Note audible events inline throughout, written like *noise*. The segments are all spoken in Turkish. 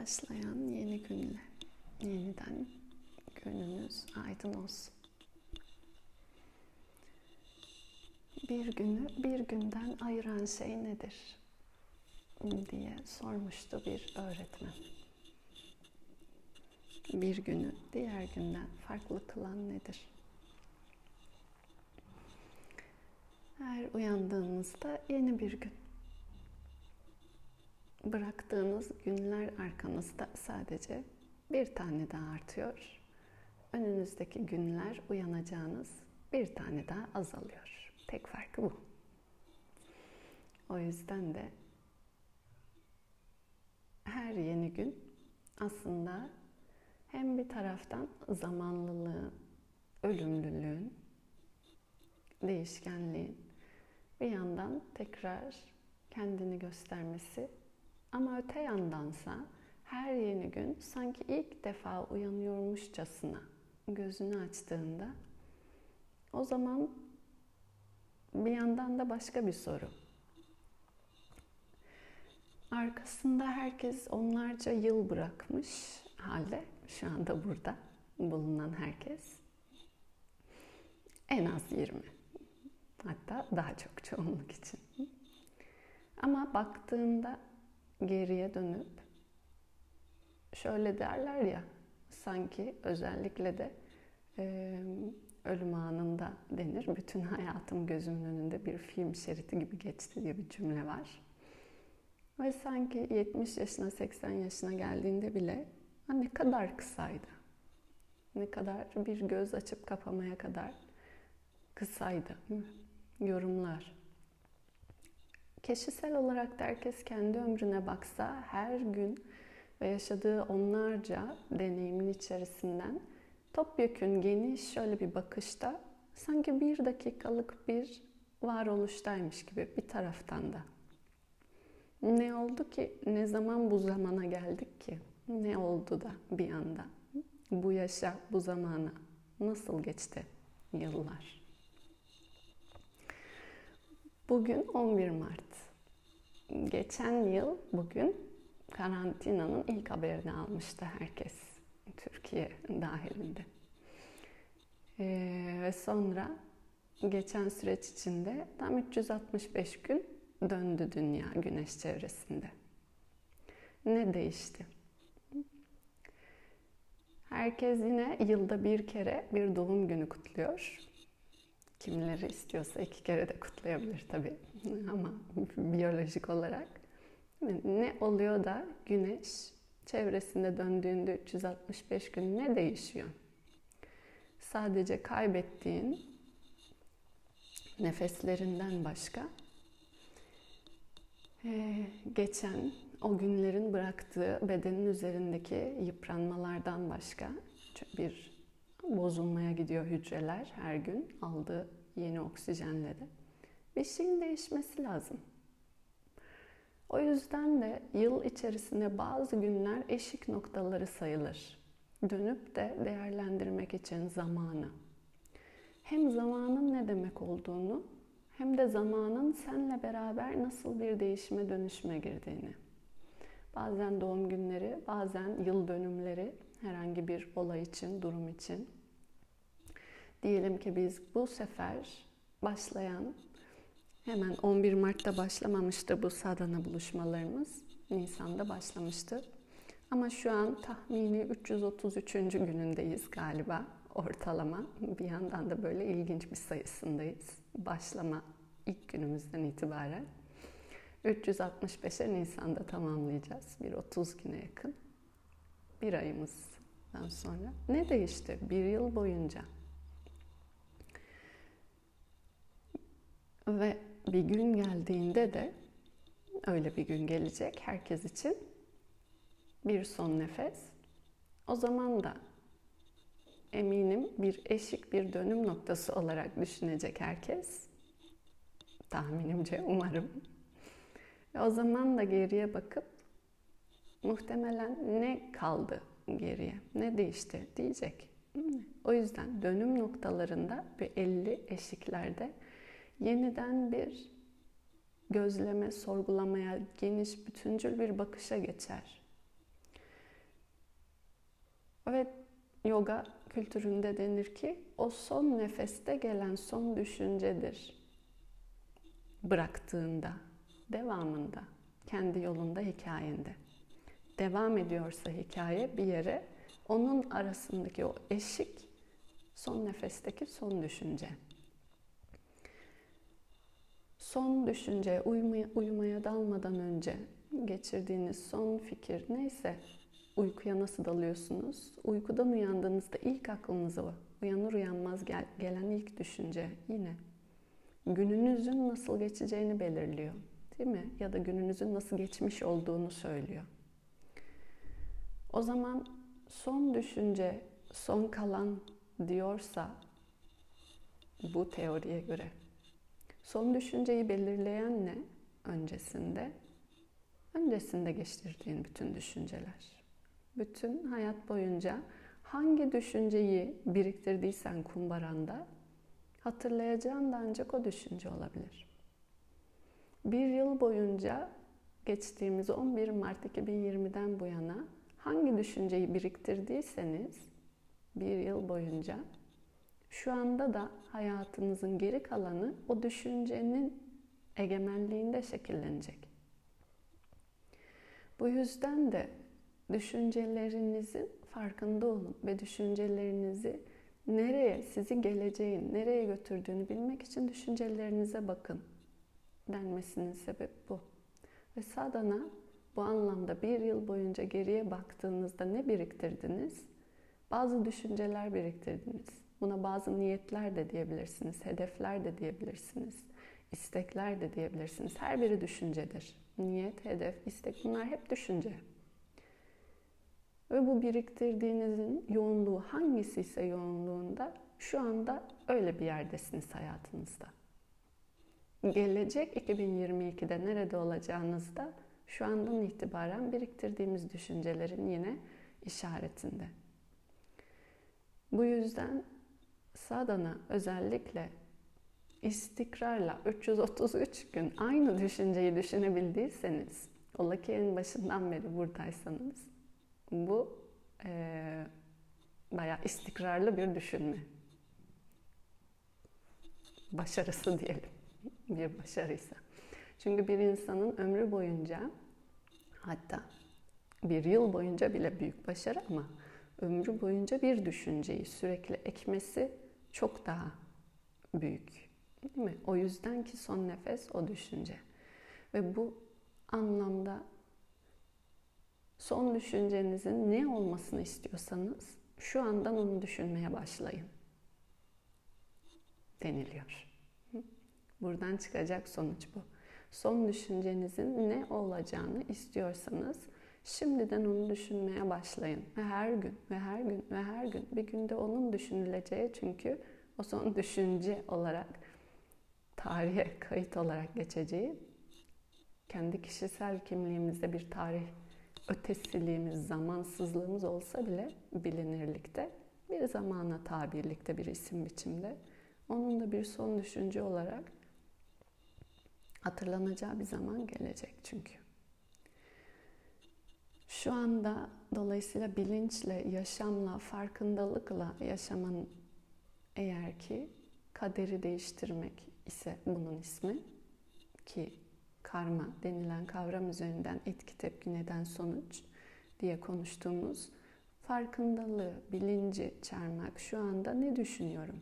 başlayan yeni günle yeniden gününüz aydın olsun. Bir günü bir günden ayıran şey nedir? diye sormuştu bir öğretmen. Bir günü diğer günden farklı kılan nedir? Her uyandığınızda yeni bir gün bıraktığınız günler arkanızda sadece bir tane daha artıyor. Önünüzdeki günler uyanacağınız bir tane daha azalıyor. Tek farkı bu. O yüzden de her yeni gün aslında hem bir taraftan zamanlılığın, ölümlülüğün, değişkenliğin bir yandan tekrar kendini göstermesi ama öte yandansa her yeni gün sanki ilk defa uyanıyormuşçasına gözünü açtığında o zaman bir yandan da başka bir soru. Arkasında herkes onlarca yıl bırakmış halde şu anda burada bulunan herkes en az 20. Hatta daha çok çoğunluk için. Ama baktığında geriye dönüp şöyle derler ya sanki özellikle de e, ölüm anında denir. Bütün hayatım gözümün önünde bir film şeridi gibi geçti diye bir cümle var. Ve sanki 70 yaşına 80 yaşına geldiğinde bile ne kadar kısaydı. Ne kadar bir göz açıp kapamaya kadar kısaydı. Yorumlar. Kişisel olarak da herkes kendi ömrüne baksa her gün ve yaşadığı onlarca deneyimin içerisinden topyekün geniş şöyle bir bakışta sanki bir dakikalık bir varoluştaymış gibi bir taraftan da. Ne oldu ki? Ne zaman bu zamana geldik ki? Ne oldu da bir anda? Bu yaşa, bu zamana nasıl geçti yıllar? Bugün 11 Mart. Geçen yıl bugün karantinanın ilk haberini almıştı herkes. Türkiye dahilinde. Ee, ve sonra geçen süreç içinde tam 365 gün döndü dünya güneş çevresinde. Ne değişti? Herkes yine yılda bir kere bir doğum günü kutluyor. Kimileri istiyorsa iki kere de kutlayabilir tabii. Ama biyolojik olarak ne oluyor da güneş çevresinde döndüğünde 365 gün ne değişiyor? Sadece kaybettiğin nefeslerinden başka ee, geçen o günlerin bıraktığı bedenin üzerindeki yıpranmalardan başka bir bozulmaya gidiyor hücreler her gün aldığı yeni oksijenle de. Bir şeyin değişmesi lazım. O yüzden de yıl içerisinde bazı günler eşik noktaları sayılır. Dönüp de değerlendirmek için zamanı. Hem zamanın ne demek olduğunu hem de zamanın senle beraber nasıl bir değişime dönüşme girdiğini. Bazen doğum günleri, bazen yıl dönümleri herhangi bir olay için, durum için. Diyelim ki biz bu sefer başlayan hemen 11 Mart'ta başlamamıştı bu sadana buluşmalarımız. Nisan'da başlamıştı. Ama şu an tahmini 333. günündeyiz galiba ortalama. Bir yandan da böyle ilginç bir sayısındayız. Başlama ilk günümüzden itibaren. 365'e Nisan'da tamamlayacağız. Bir 30 güne yakın. Bir ayımızdan sonra. Ne değişti bir yıl boyunca? Ve bir gün geldiğinde de öyle bir gün gelecek herkes için. Bir son nefes. O zaman da eminim bir eşik bir dönüm noktası olarak düşünecek herkes. Tahminimce umarım. O zaman da geriye bakıp muhtemelen ne kaldı geriye, ne değişti diyecek. O yüzden dönüm noktalarında ve 50 eşiklerde yeniden bir gözleme, sorgulamaya, geniş, bütüncül bir bakışa geçer. Ve yoga kültüründe denir ki o son nefeste gelen son düşüncedir. Bıraktığında, devamında, kendi yolunda, hikayende. Devam ediyorsa hikaye bir yere, onun arasındaki o eşik son nefesteki son düşünce. Son düşünce, uyumaya, uyumaya dalmadan önce geçirdiğiniz son fikir neyse uykuya nasıl dalıyorsunuz? Uykudan uyandığınızda ilk aklınıza uyanır uyanmaz gel, gelen ilk düşünce yine gününüzün nasıl geçeceğini belirliyor. Değil mi? Ya da gününüzün nasıl geçmiş olduğunu söylüyor. O zaman son düşünce, son kalan diyorsa bu teoriye göre son düşünceyi belirleyen ne öncesinde? Öncesinde geçirdiğin bütün düşünceler bütün hayat boyunca hangi düşünceyi biriktirdiysen kumbaranda hatırlayacağın da ancak o düşünce olabilir. Bir yıl boyunca geçtiğimiz 11 Mart 2020'den bu yana hangi düşünceyi biriktirdiyseniz bir yıl boyunca şu anda da hayatınızın geri kalanı o düşüncenin egemenliğinde şekillenecek. Bu yüzden de düşüncelerinizin farkında olun ve düşüncelerinizi nereye, sizi geleceğin nereye götürdüğünü bilmek için düşüncelerinize bakın denmesinin sebebi bu. Ve sadana bu anlamda bir yıl boyunca geriye baktığınızda ne biriktirdiniz? Bazı düşünceler biriktirdiniz. Buna bazı niyetler de diyebilirsiniz, hedefler de diyebilirsiniz, istekler de diyebilirsiniz. Her biri düşüncedir. Niyet, hedef, istek bunlar hep düşünce. Ve bu biriktirdiğinizin yoğunluğu hangisi ise yoğunluğunda şu anda öyle bir yerdesiniz hayatınızda. Gelecek 2022'de nerede olacağınızda şu andan itibaren biriktirdiğimiz düşüncelerin yine işaretinde. Bu yüzden sadana özellikle istikrarla 333 gün aynı düşünceyi düşünebildiyseniz, ola ki en başından beri buradaysanız bu e, bayağı istikrarlı bir düşünme. Başarısı diyelim. Bir başarıysa. Çünkü bir insanın ömrü boyunca hatta bir yıl boyunca bile büyük başarı ama ömrü boyunca bir düşünceyi sürekli ekmesi çok daha büyük. Değil mi? O yüzden ki son nefes o düşünce. Ve bu anlamda son düşüncenizin ne olmasını istiyorsanız şu andan onu düşünmeye başlayın. Deniliyor. Buradan çıkacak sonuç bu. Son düşüncenizin ne olacağını istiyorsanız şimdiden onu düşünmeye başlayın. Ve her gün ve her gün ve her gün bir günde onun düşünüleceği çünkü o son *laughs* düşünce olarak tarihe kayıt olarak geçeceği kendi kişisel kimliğimizde bir tarih ötesiliğimiz, zamansızlığımız olsa bile bilinirlikte bir zamana tabirlikte bir isim biçimde onun da bir son düşünce olarak hatırlanacağı bir zaman gelecek çünkü. Şu anda dolayısıyla bilinçle, yaşamla, farkındalıkla yaşaman eğer ki kaderi değiştirmek ise bunun ismi ki karma denilen kavram üzerinden etki tepki neden sonuç diye konuştuğumuz farkındalığı, bilinci çarmak şu anda ne düşünüyorum?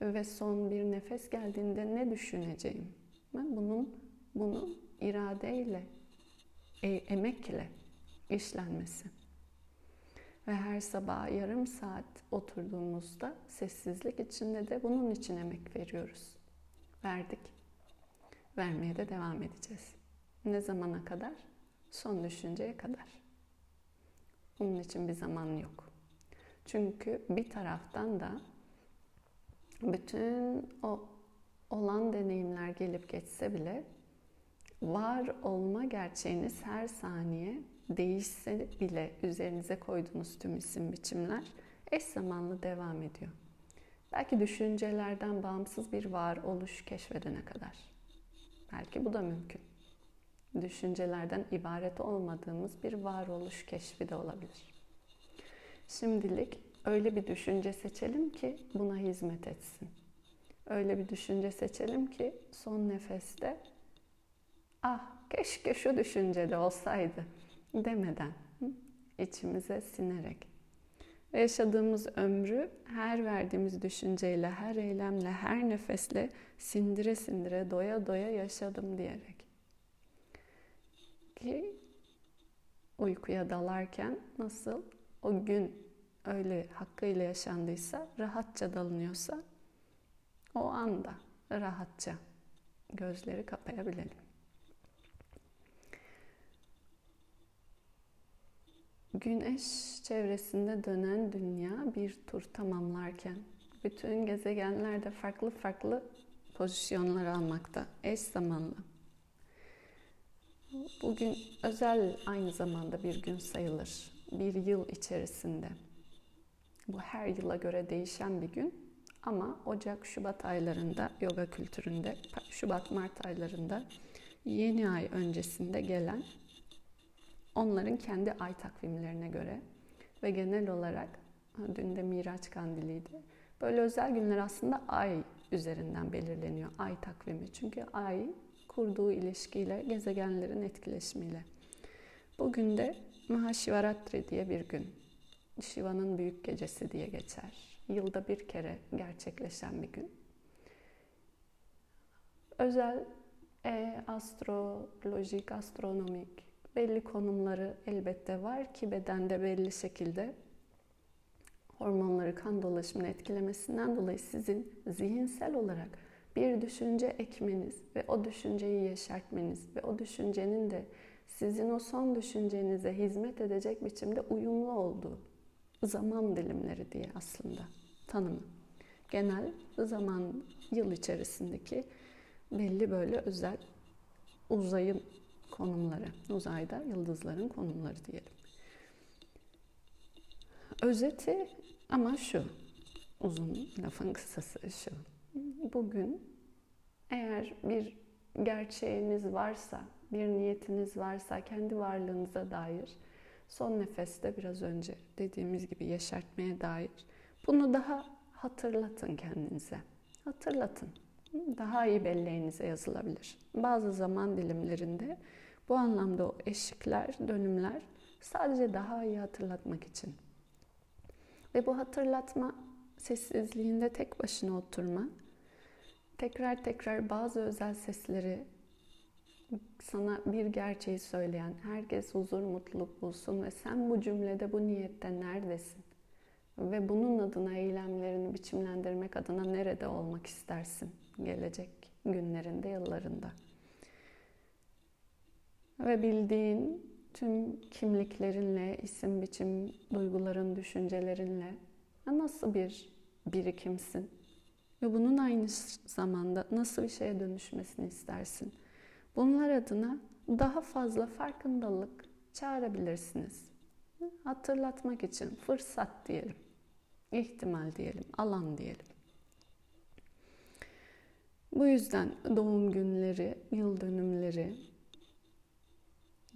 Ve son bir nefes geldiğinde ne düşüneceğim? Bunun bunun iradeyle, e, emekle işlenmesi. Ve her sabah yarım saat oturduğumuzda sessizlik içinde de bunun için emek veriyoruz. Verdik vermeye de devam edeceğiz. Ne zamana kadar? Son düşünceye kadar. Bunun için bir zaman yok. Çünkü bir taraftan da bütün o olan deneyimler gelip geçse bile var olma gerçeğiniz her saniye değişse bile üzerinize koyduğunuz tüm isim biçimler eş zamanlı devam ediyor. Belki düşüncelerden bağımsız bir var oluş keşfedene kadar. Belki bu da mümkün. Düşüncelerden ibaret olmadığımız bir varoluş keşfi de olabilir. Şimdilik öyle bir düşünce seçelim ki buna hizmet etsin. Öyle bir düşünce seçelim ki son nefeste ah keşke şu düşüncede olsaydı demeden içimize sinerek ve yaşadığımız ömrü her verdiğimiz düşünceyle, her eylemle, her nefesle sindire sindire, doya doya yaşadım diyerek. Ki uykuya dalarken nasıl o gün öyle hakkıyla yaşandıysa, rahatça dalınıyorsa o anda rahatça gözleri kapayabilelim. Güneş çevresinde dönen dünya bir tur tamamlarken bütün gezegenler de farklı farklı pozisyonlar almakta eş zamanlı. Bugün özel aynı zamanda bir gün sayılır. Bir yıl içerisinde. Bu her yıla göre değişen bir gün ama Ocak-Şubat aylarında yoga kültüründe, Şubat-Mart aylarında yeni ay öncesinde gelen onların kendi ay takvimlerine göre ve genel olarak dün de Miraç Kandili'ydi. Böyle özel günler aslında ay üzerinden belirleniyor. Ay takvimi. Çünkü ay kurduğu ilişkiyle, gezegenlerin etkileşimiyle. Bugün de Mahashivaratri diye bir gün. Shiva'nın büyük gecesi diye geçer. Yılda bir kere gerçekleşen bir gün. Özel e, astrolojik, astronomik belli konumları elbette var ki bedende belli şekilde hormonları kan dolaşımını etkilemesinden dolayı sizin zihinsel olarak bir düşünce ekmeniz ve o düşünceyi yeşertmeniz ve o düşüncenin de sizin o son düşüncenize hizmet edecek biçimde uyumlu olduğu zaman dilimleri diye aslında tanımı. Genel zaman yıl içerisindeki belli böyle özel uzayın konumları. Uzayda yıldızların konumları diyelim. Özeti ama şu. Uzun lafın kısası şu. Bugün eğer bir gerçeğiniz varsa, bir niyetiniz varsa kendi varlığınıza dair son nefeste biraz önce dediğimiz gibi yeşertmeye dair bunu daha hatırlatın kendinize. Hatırlatın. Daha iyi belleğinize yazılabilir. Bazı zaman dilimlerinde bu anlamda o eşikler, dönümler sadece daha iyi hatırlatmak için. Ve bu hatırlatma sessizliğinde tek başına oturma, tekrar tekrar bazı özel sesleri sana bir gerçeği söyleyen, herkes huzur, mutluluk bulsun ve sen bu cümlede, bu niyette neredesin? Ve bunun adına eylemlerini biçimlendirmek adına nerede olmak istersin gelecek günlerinde, yıllarında? Ve bildiğin tüm kimliklerinle, isim biçim, duyguların, düşüncelerinle nasıl bir birikimsin? Ve bunun aynı zamanda nasıl bir şeye dönüşmesini istersin? Bunlar adına daha fazla farkındalık çağırabilirsiniz. Hatırlatmak için fırsat diyelim, ihtimal diyelim, alan diyelim. Bu yüzden doğum günleri, yıl dönümleri,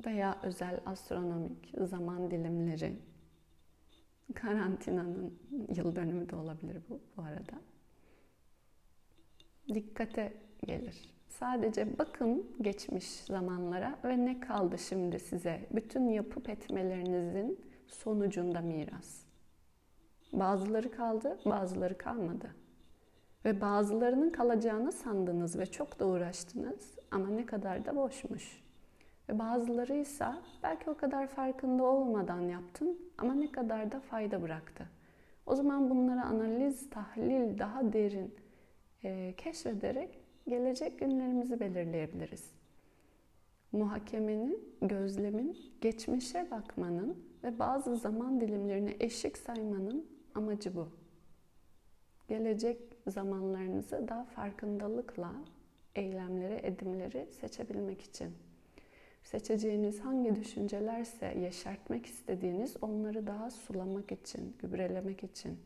veya özel astronomik zaman dilimleri, karantinanın yıl dönümü de olabilir bu, bu arada. Dikkate gelir. Sadece bakın geçmiş zamanlara ve ne kaldı şimdi size bütün yapıp etmelerinizin sonucunda miras. Bazıları kaldı, bazıları kalmadı. Ve bazılarının kalacağını sandınız ve çok da uğraştınız ama ne kadar da boşmuş. Ve bazıları ise belki o kadar farkında olmadan yaptın ama ne kadar da fayda bıraktı. O zaman bunları analiz, tahlil, daha derin e, keşfederek gelecek günlerimizi belirleyebiliriz. Muhakemenin, gözlemin, geçmişe bakmanın ve bazı zaman dilimlerini eşik saymanın amacı bu. Gelecek zamanlarınızı daha farkındalıkla eylemleri, edimleri seçebilmek için. Seçeceğiniz hangi düşüncelerse yeşertmek istediğiniz onları daha sulamak için, gübrelemek için.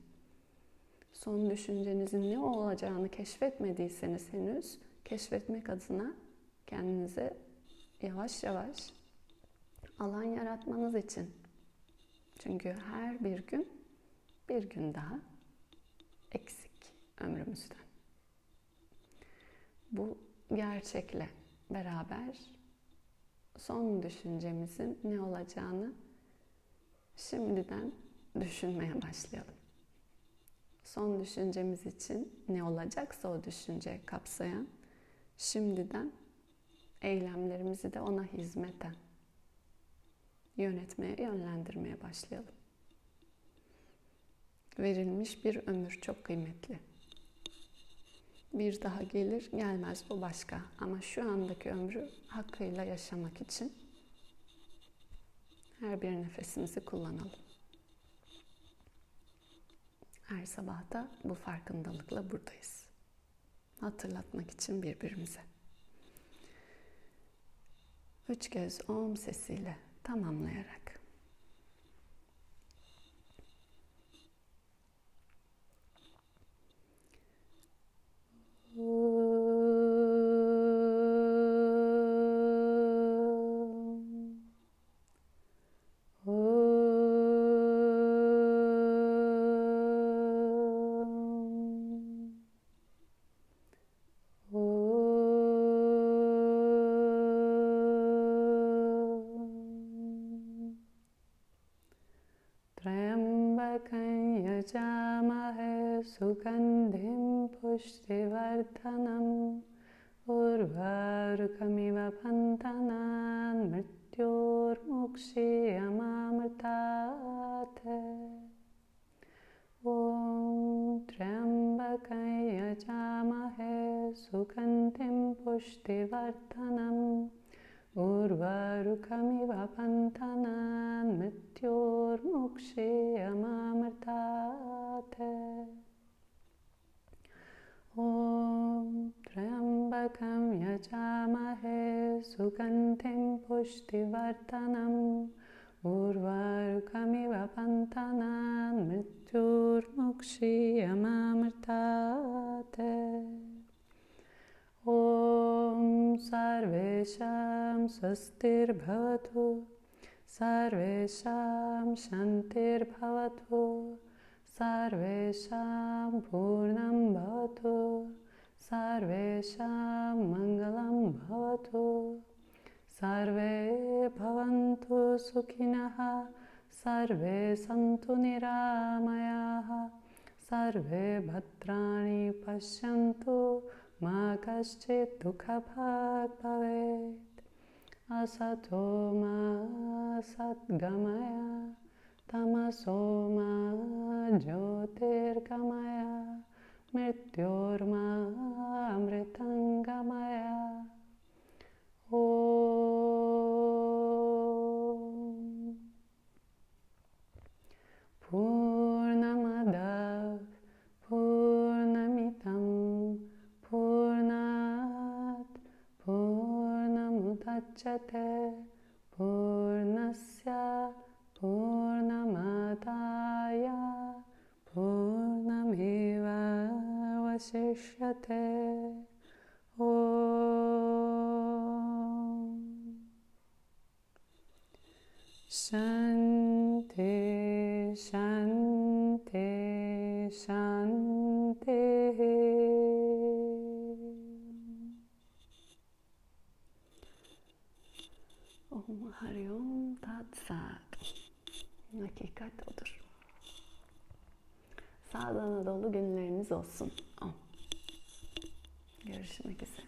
Son düşüncenizin ne olacağını keşfetmediyseniz henüz keşfetmek adına kendinize yavaş yavaş alan yaratmanız için. Çünkü her bir gün bir gün daha eksik ömrümüzden. Bu gerçekle beraber son düşüncemizin ne olacağını şimdiden düşünmeye başlayalım. Son düşüncemiz için ne olacaksa o düşünce kapsayan şimdiden eylemlerimizi de ona hizmeten yönetmeye, yönlendirmeye başlayalım. Verilmiş bir ömür çok kıymetli. Bir daha gelir gelmez o başka. Ama şu andaki ömrü hakkıyla yaşamak için her bir nefesimizi kullanalım. Her sabah da bu farkındalıkla buradayız. Hatırlatmak için birbirimize. Üç göz om sesiyle tamamlayarak. Ooh. सुगन्धिं पुष्टिवर्धनम् उर्वारुकमिव पन्तनान् मृत्योर्मुक्षीयमामृतात्। ॐ त्र्यम्बकं यजामहे सुगन्धिं पुष्टिवर्धनम् उर्वारुकमिव पन्तनान् मृत्युर्मुक्षीयमामृतात् ॐ सर्वेषां स्वस्तिर्भवतु सर्वेषां शान्तिर्भवतु सर्वेषां पूर्णं भवतु सर्वेषां मङ्गलं भवतु सर्वे भवन्तु सुखिनः सर्वे सन्तु निरामयाः सर्वे भद्राणि पश्यन्तु मा कश्चित् दुःखभाग् भवेत् असतो मा सद्गमय तमसो मा ज्योतिर्गमय मृत्योर्मामृतङ्गमय ॐ पूर्णमुदच्यते पूर्णस्य पूर्णमादाय पूर्णमेवावशिष्यते ॐ। शान्ति शान्ति शान्तिः Om Hari Om Tat Sat. Hakikat odur. Sağdan dolu günleriniz olsun. Görüşmek üzere.